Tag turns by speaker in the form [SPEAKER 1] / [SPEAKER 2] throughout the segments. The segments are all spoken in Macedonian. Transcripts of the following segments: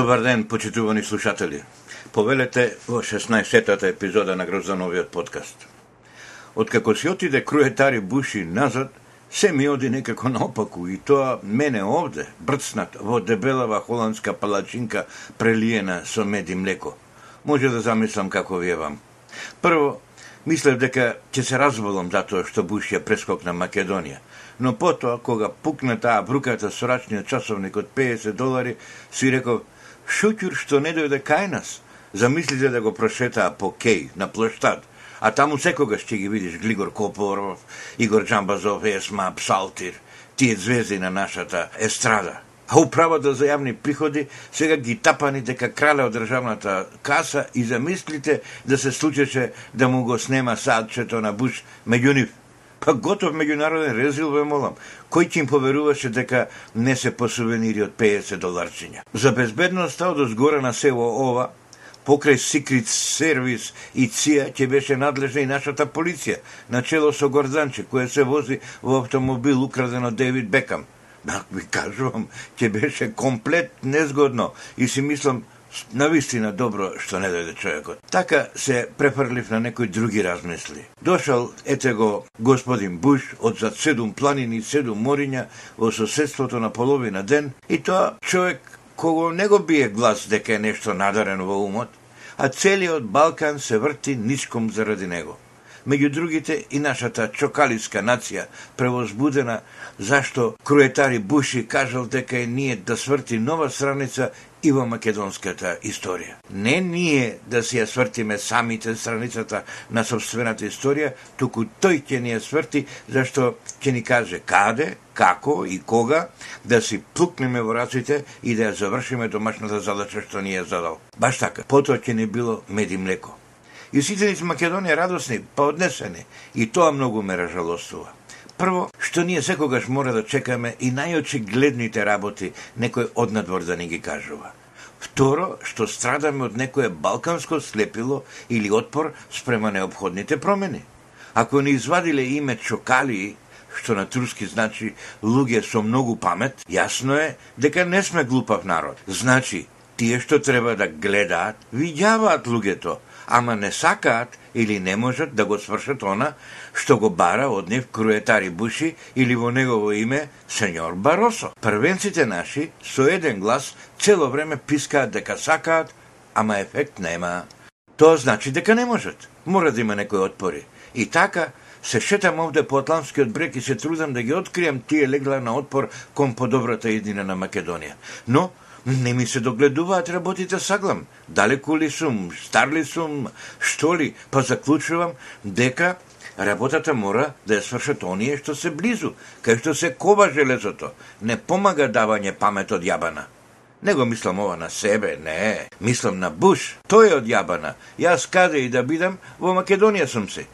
[SPEAKER 1] Добар ден, почитувани слушатели. Повелете во 16-тата епизода на Грозановиот подкаст. Откако си отиде круетари Буши назад, се ми оди некако наопаку и тоа мене овде, брцнат во дебелава холандска палачинка прелиена со мед и млеко. Може да замислам како ви е вам. Прво, мислев дека ќе се разболам затоа што Буш ја прескокна Македонија, но потоа, кога пукна таа бруката со рачниот часовник од 50 долари, си реков, шутјур што не дојде кај нас, замислите да го прошетаа по Кеј, на площад, а таму секогаш ќе ги видиш Глигор Копоров, Игор Джамбазов, Есма, Псалтир, тие звезди на нашата естрада. А управата да за јавни приходи сега ги тапани дека крале од државната каса и замислите да се случеше да му го снема садчето на Буш меѓу нив. Па готов меѓународен резил ве молам. Кој ќе им поверуваше дека не се по сувенири од 50 доларчиња? За безбедноста од озгора на село ова, покрај Секрет Сервис и ЦИА ќе беше надлежна и нашата полиција, начело со Горданче, која се вози во автомобил украден од Девид Бекам. Да, ви кажувам, ќе беше комплет незгодно и си мислам, на вистина добро што не дојде човекот. Така се префрлив на некои други размисли. Дошол ете го, господин Буш од зад седум планини и седум мориња во соседството на половина ден и тоа човек кого не го бие глас дека е нешто надарено во умот, а целиот Балкан се врти ниском заради него. Меѓу другите и нашата чокалиска нација, превозбудена зашто круетари Буши кажал дека е ние да сврти нова страница и во македонската историја. Не ние да си ја свртиме самите страницата на собствената историја, туку тој ќе ни ја сврти, зашто ќе ни каже каде, како и кога да си плукнеме во раците и да ја завршиме домашната задача што ни ја задал. Баш така, потоа ќе ни било мед и млеко. И сите ни Македонија радосни, па однесени, и тоа многу ме ражалостува. Прво, што ние секогаш мора да чекаме и најочигледните работи некој однадвор да ни ги кажува. Второ, што страдаме од некое балканско слепило или отпор спрема необходните промени. Ако не извадиле име Чокалии, што на турски значи луѓе со многу памет, јасно е дека не сме глупав народ. Значи, тие што треба да гледаат, видјаваат луѓето, ама не сакаат или не можат да го свршат она што го бара од нив круетари Буши или во негово име сеньор Баросо. Првенците наши со еден глас цело време пискаат дека сакаат, ама ефект нема. Тоа значи дека не можат. Мора да има некои отпори. И така, се шетам овде по Атланскиот брег и се трудам да ги откријам тие легла на отпор кон подобрата едина на Македонија. Но, не ми се догледуваат работите саглам. Далеку ли сум, стар ли сум, што ли, па заклучувам дека работата мора да ја свршат оние што се близу, кај што се кова железото. Не помага давање памет од јабана. Не го мислам ова на себе, не. Мислам на Буш. Тој е од јабана. Јас каде и да бидам, во Македонија сум се.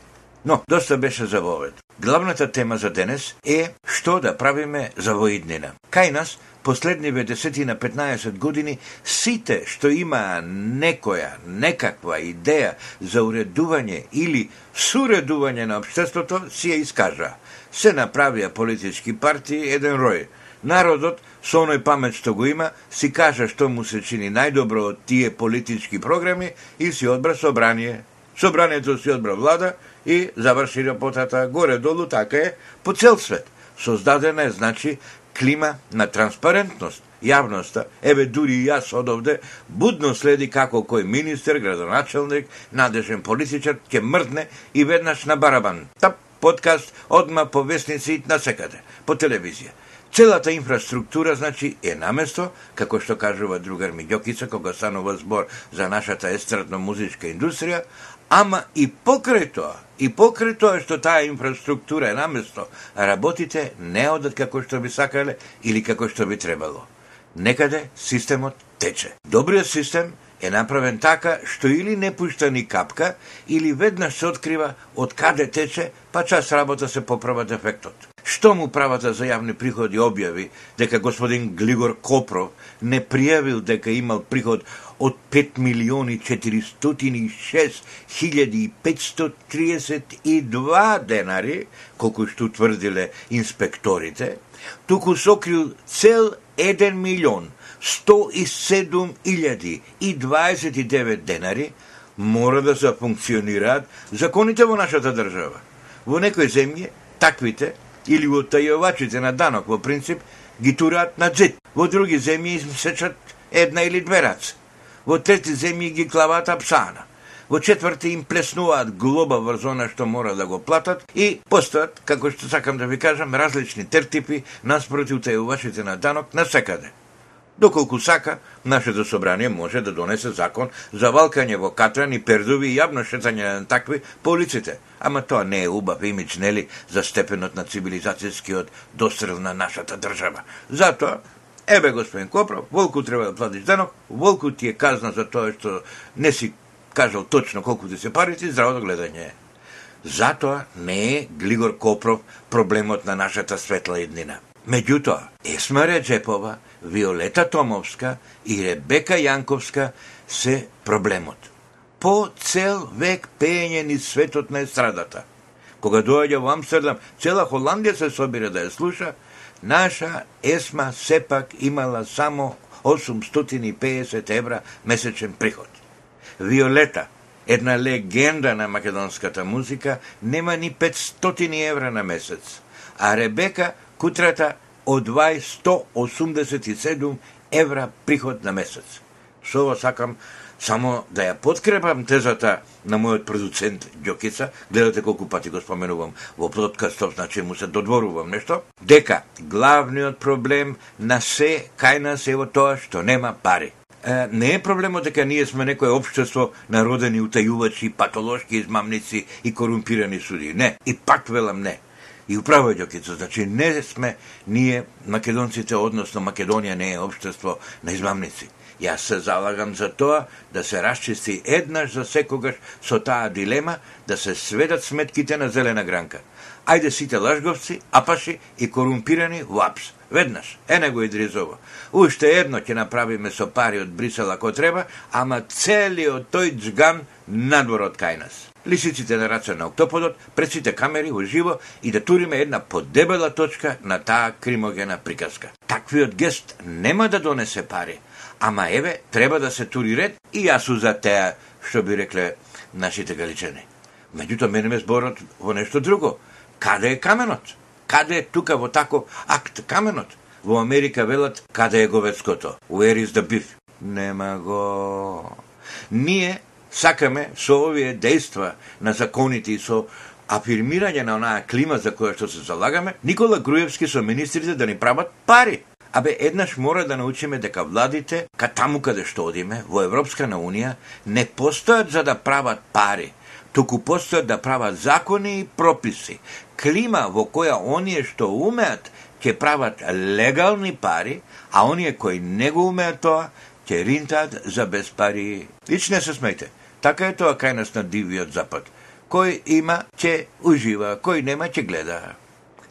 [SPEAKER 1] Но, доста беше за вовет. Главната тема за денес е што да правиме за воиднина. Кај нас последниве 10 на 15 години, сите што имаа некоја, некаква идеја за уредување или суредување на обштеството, си ја искажа. Се направија политички партии еден рој. Народот, со оној памет што го има, си кажа што му се чини најдобро од тие политички програми и си одбра собрание. Собранието си одбра влада и заврши работата горе-долу, така е, по цел свет. Создадена е, значи, клима на транспарентност. Јавноста, еве дури и јас одовде, будно следи како кој министер, градоначелник, надежен политичар ќе мртне и веднаш на барабан. Тап, подкаст, одма по вестници на секаде, по телевизија. Целата инфраструктура, значи, е наместо, како што кажува другар Миѓокица, кога станува збор за нашата естрадно-музичка индустрија, ама и покрај тоа, и покрај тоа што таа инфраструктура е наместо, работите не одат како што би сакале или како што би требало. Некаде системот тече. Добриот систем е направен така што или не пушта ни капка, или веднаш се открива од каде тече, па час работа се поправа дефектот. Што му правата за јавни приходи објави дека господин Глигор Копров не пријавил дека имал приход од 5 милиони 406 хиljadi 532 денари, колку што тврдиле инспекторите, туку сокрил цел 1 милион 107 и 29 денари мора да се функционираат законите во нашата држава. Во некои земји таквите или утајувачите на данок во принцип ги тураат на дзет. Во други земји им сечат една или две раце. Во трети земји ги клавата псана. Во четврти им плеснуваат глоба врз она што мора да го платат и постојат, како што сакам да ви кажам, различни тертипи наспроти утајувачите на данок на секаде. Доколку сака, нашето собрание може да донесе закон за валкање во катран и пердови и јавно шетање на такви по улиците. Ама тоа не е убав имидж, нели, за степенот на цивилизацијскиот дострел на нашата држава. Затоа, ебе, господин Копров, волку треба да платиш денок, волку ти е казна за тоа што не си кажал точно колку ти се парите, здраво гледање. Затоа не е Глигор Копров проблемот на нашата светла еднина. Меѓутоа, Есма Реджепова, Виолета Томовска и Ребека Јанковска се проблемот. По цел век пеење ни светот на естрадата. Кога доаѓа во Амстердам, цела Холандија се собира да ја слуша, наша Есма сепак имала само 850 евра месечен приход. Виолета, една легенда на македонската музика, нема ни 500 евра на месец, а Ребека кутрата одвај 187 евра приход на месец. Со ова сакам само да ја подкрепам тезата на мојот продуцент Ѓокица, гледате колку пати го споменувам во подкастот, значи му се додворувам нешто, дека главниот проблем на се кај нас е во тоа што нема пари. Е, не е проблемот дека ние сме некое општество народени утајувачи, патолошки измамници и корумпирани суди. Не, и пак велам не. И управо Ѓокица, значи не сме ние македонците, односно Македонија не е општество на измамници. Јас се залагам за тоа да се расчисти еднаш за секогаш со таа дилема да се сведат сметките на зелена гранка. Ајде сите лажговци, апаши и корумпирани во. Веднаш, ене го Идризово. Уште едно ќе направиме со пари од Брисел ако треба, ама целиот тој джган надвор од кај нас лисиците на раце на октоподот, пред сите камери уживо и да туриме една подебела точка на таа кримогена приказка. Таквиот гест нема да донесе пари, ама еве треба да се тури ред и јас за теа, што би рекле нашите галичани. Меѓутоа мене ме зборот во нешто друго. Каде е каменот? Каде е тука во тако акт каменот? Во Америка велат каде е говецкото? Where is the beef? Нема го. Ние сакаме со овие дејства на законите и со афирмирање на онаа клима за која што се залагаме, Никола Груевски со министрите да ни прават пари. Абе, еднаш мора да научиме дека владите, ка таму каде што одиме, во Европска на Унија, не постојат за да прават пари, туку постојат да прават закони и прописи. Клима во која оние што умеат ќе прават легални пари, а оние кои не го умеат тоа, ќе ринтат за без пари. Ич не се смејте. Така е тоа кај нас на дивиот запад. Кој има, ќе ужива, кој нема, ќе гледа.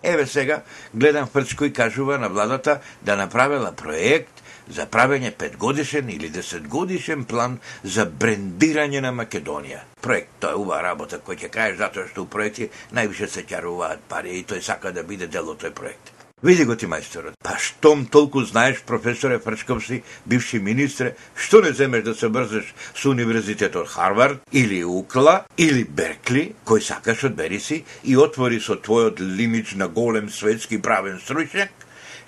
[SPEAKER 1] Еве сега, гледам Фрчко и кажува на владата да направила проект за правење петгодишен или десетгодишен план за брендирање на Македонија. Проект, тоа е убава работа кој ќе кажеш затоа што у проекти највише се ќаруваат пари и тој сака да биде дел од тој проект. Види го ти мајсторот. Па штом толку знаеш, професоре Фрчковси, бивши министре, што не земеш да се брзеш со универзитетот Харвард или Укла или Беркли, кој сакаш одбери си и отвори со твојот лимич на голем светски правен стручњак,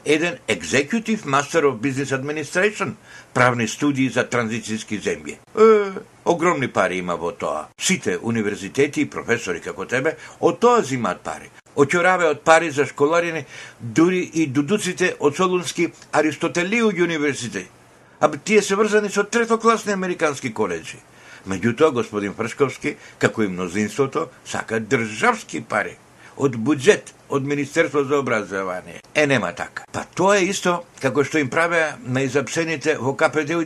[SPEAKER 1] еден екзекутив мастер of бизнес Administration, правни студии за транзицијски земји. Е, огромни пари има во тоа. Сите универзитети и професори како тебе од тоа зимаат пари очораве од пари за школарине, дури и дудуците од Солунски Аристотелију универзитет. А тие се врзани со третокласни американски коледжи. Меѓутоа, господин Фршковски, како и мнозинството, сака државски пари од буџет, од Министерство за образование. Е, нема така. Па тоа е исто како што им правеа на изапсените во КПД и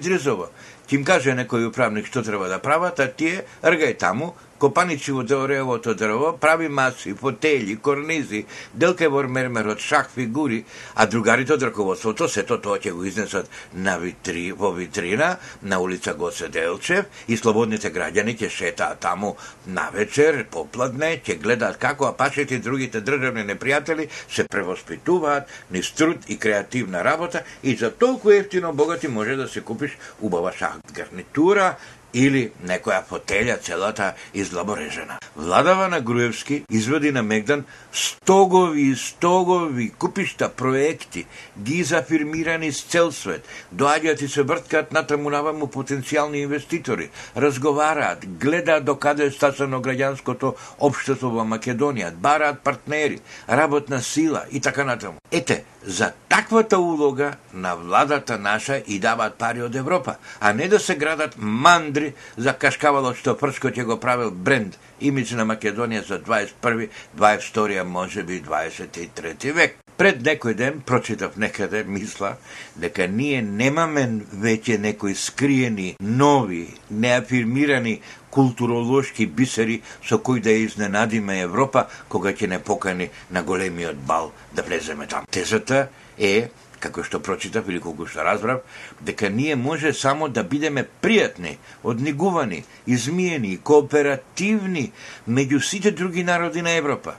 [SPEAKER 1] Ти им каже некој управник што треба да прават, а тие ргај таму, Копаничи во Деоревото дрво прави маси, фотели, корнизи, делкевор мермер од шах фигури, а другарите од раководството сето тоа ќе го изнесат на витри, во витрина на улица Госе Делчев и слободните граѓани ќе шетаат таму на вечер, попладне, ќе гледаат како апашите и другите државни непријатели се превоспитуваат низ труд и креативна работа и за толку ефтино богати може да се купиш убава шах гарнитура или некоја фотелја целата излаборежена. Владава на Груевски изводи на Мегдан стогови и стогови купишта проекти, ги зафирмирани с цел свет, доаѓаат и се врткаат натаму наваму потенцијални инвеститори, разговараат, гледаат до каде е стасано граѓанското општество во Македонија, бараат партнери, работна сила и така натаму. Ете, за таквата улога на владата наша и даваат пари од Европа, а не да се градат мандри за кашкавалот што Прско ќе го правил бренд, имидж на Македонија за 21 22 може би 23 век. Пред некој ден прочитав некаде, мисла, дека ние немаме веќе некои скриени, нови, неафирмирани културолошки бисери со кои да изненадиме Европа кога ќе не покани на големиот бал да влеземе там. Тезата е како што прочитав или колку што разбрав, дека ние може само да бидеме пријатни, однигувани, измиени, кооперативни меѓу сите други народи на Европа.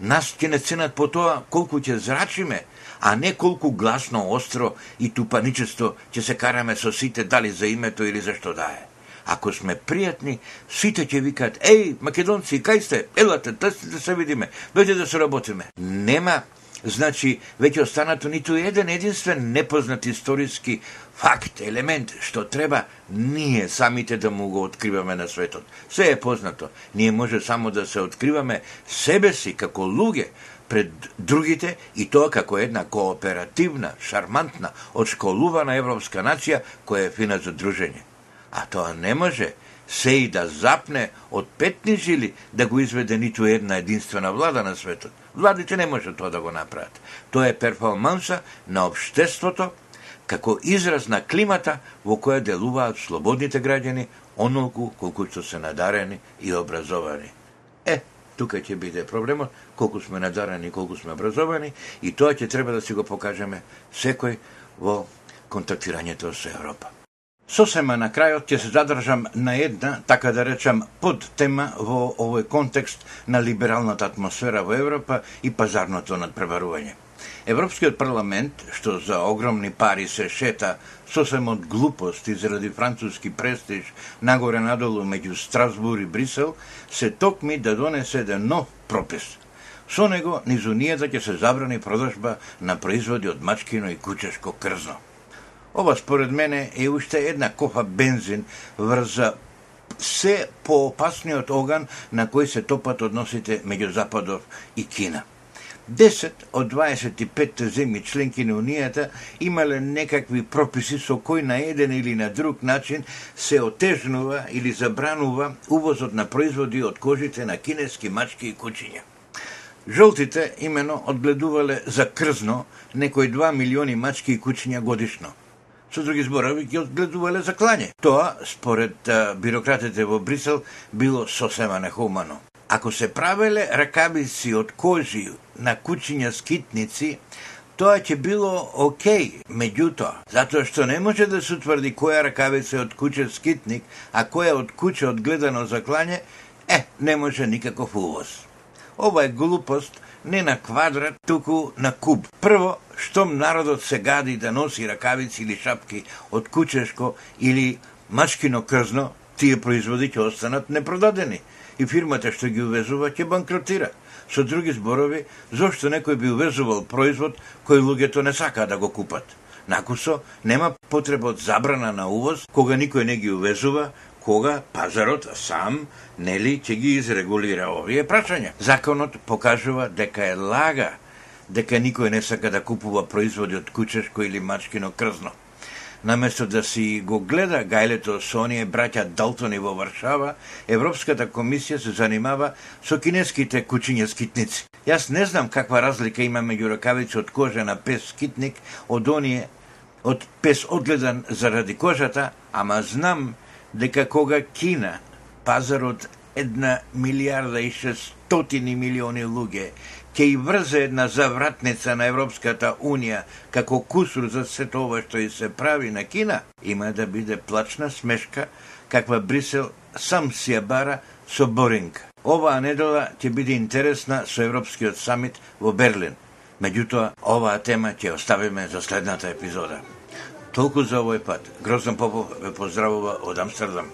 [SPEAKER 1] Нас ќе не ценат по тоа колку ќе зрачиме, а не колку гласно, остро и тупаничество ќе се караме со сите дали за името или за што да е. Ако сме пријатни, сите ќе викаат, еј, македонци, кај сте? Елате, да се видиме, дојде да се работиме. Нема, значи, веќе останато ниту еден единствен непознат историски факт, елемент, што треба ние самите да му го откриваме на светот. Се е познато. Ние може само да се откриваме себе си како луѓе, пред другите и тоа како една кооперативна, шармантна, одшколувана европска нација која е фина за дружење. А тоа не може се и да запне од петни жили да го изведе ниту една единствена влада на светот. Владите не може тоа да го направат. Тоа е перформанса на обштеството како израз на климата во која делуваат слободните граѓани онолку колку што се надарени и образовани. Е, тука ќе биде проблемот, колку сме надарени, колку сме образовани, и тоа ќе треба да си го покажеме секој во контактирањето со Европа. Сосема на крајот ќе се задржам на една, така да речам, под тема во овој контекст на либералната атмосфера во Европа и пазарното надпреварување. Европскиот парламент, што за огромни пари се шета сосем од глупост и заради француски престиж нагоре надолу меѓу Страсбур и Брисел, се токми да донесе еден нов пропис. Со него низ Унијата ќе се забрани продажба на производи од мачкино и кучешко крзно. Ова според мене е уште една кофа бензин врз се поопасниот оган на кој се топат односите меѓу Западов и Кина. 10 од 25 земји членки на Унијата имале некакви прописи со кои на еден или на друг начин се отежнува или забранува увозот на производи од кожите на кинески мачки и кучиња. Жолтите имено одгледувале за крзно некои 2 милиони мачки и кучиња годишно – Со други зборови, ги одгледувале за клање. Тоа, според а, бирократите во Брисел, било сосема нехумано. Ако се правеле ракавици од кожи на кучиња скитници, тоа ќе било окей, меѓутоа, затоа што не може да се утврди која ракавица е од куче скитник, а која од куче одгледано за клање, е, не може никаков увоз. Ова е глупост не на квадрат, туку на куб. Прво, штом народот се гади да носи ракавици или шапки од кучешко или мачкино крзно, тие производи ќе останат непродадени и фирмата што ги увезува ќе банкротира. Со други зборови, зошто некој би увезувал производ кој луѓето не сака да го купат? Накусо, нема потреба од забрана на увоз, кога никој не ги увезува, кога пазарот сам, нели, ќе ги изрегулира овие прашања. Законот покажува дека е лага дека никој не сака да купува производи од кучешко или мачкино крзно. Наместо да си го гледа гајлето со оние браќа Далтони во Варшава, Европската комисија се занимава со кинеските кучиња скитници. Јас не знам каква разлика има меѓу ракавици од кожа на пес скитник од оние од пес одгледан заради кожата, ама знам дека кога Кина, пазарот една милиарда и шестотини милиони луѓе, ќе и врзе една завратница на Европската Унија како кусур за се тоа што и се прави на Кина, има да биде плачна смешка каква Брисел сам си ја бара со Боринг. Оваа недела ќе биде интересна со Европскиот самит во Берлин. Меѓутоа, оваа тема ќе оставиме за следната епизода. Толку за овој пат. Грозен Попов ве поздравува од Амстердам.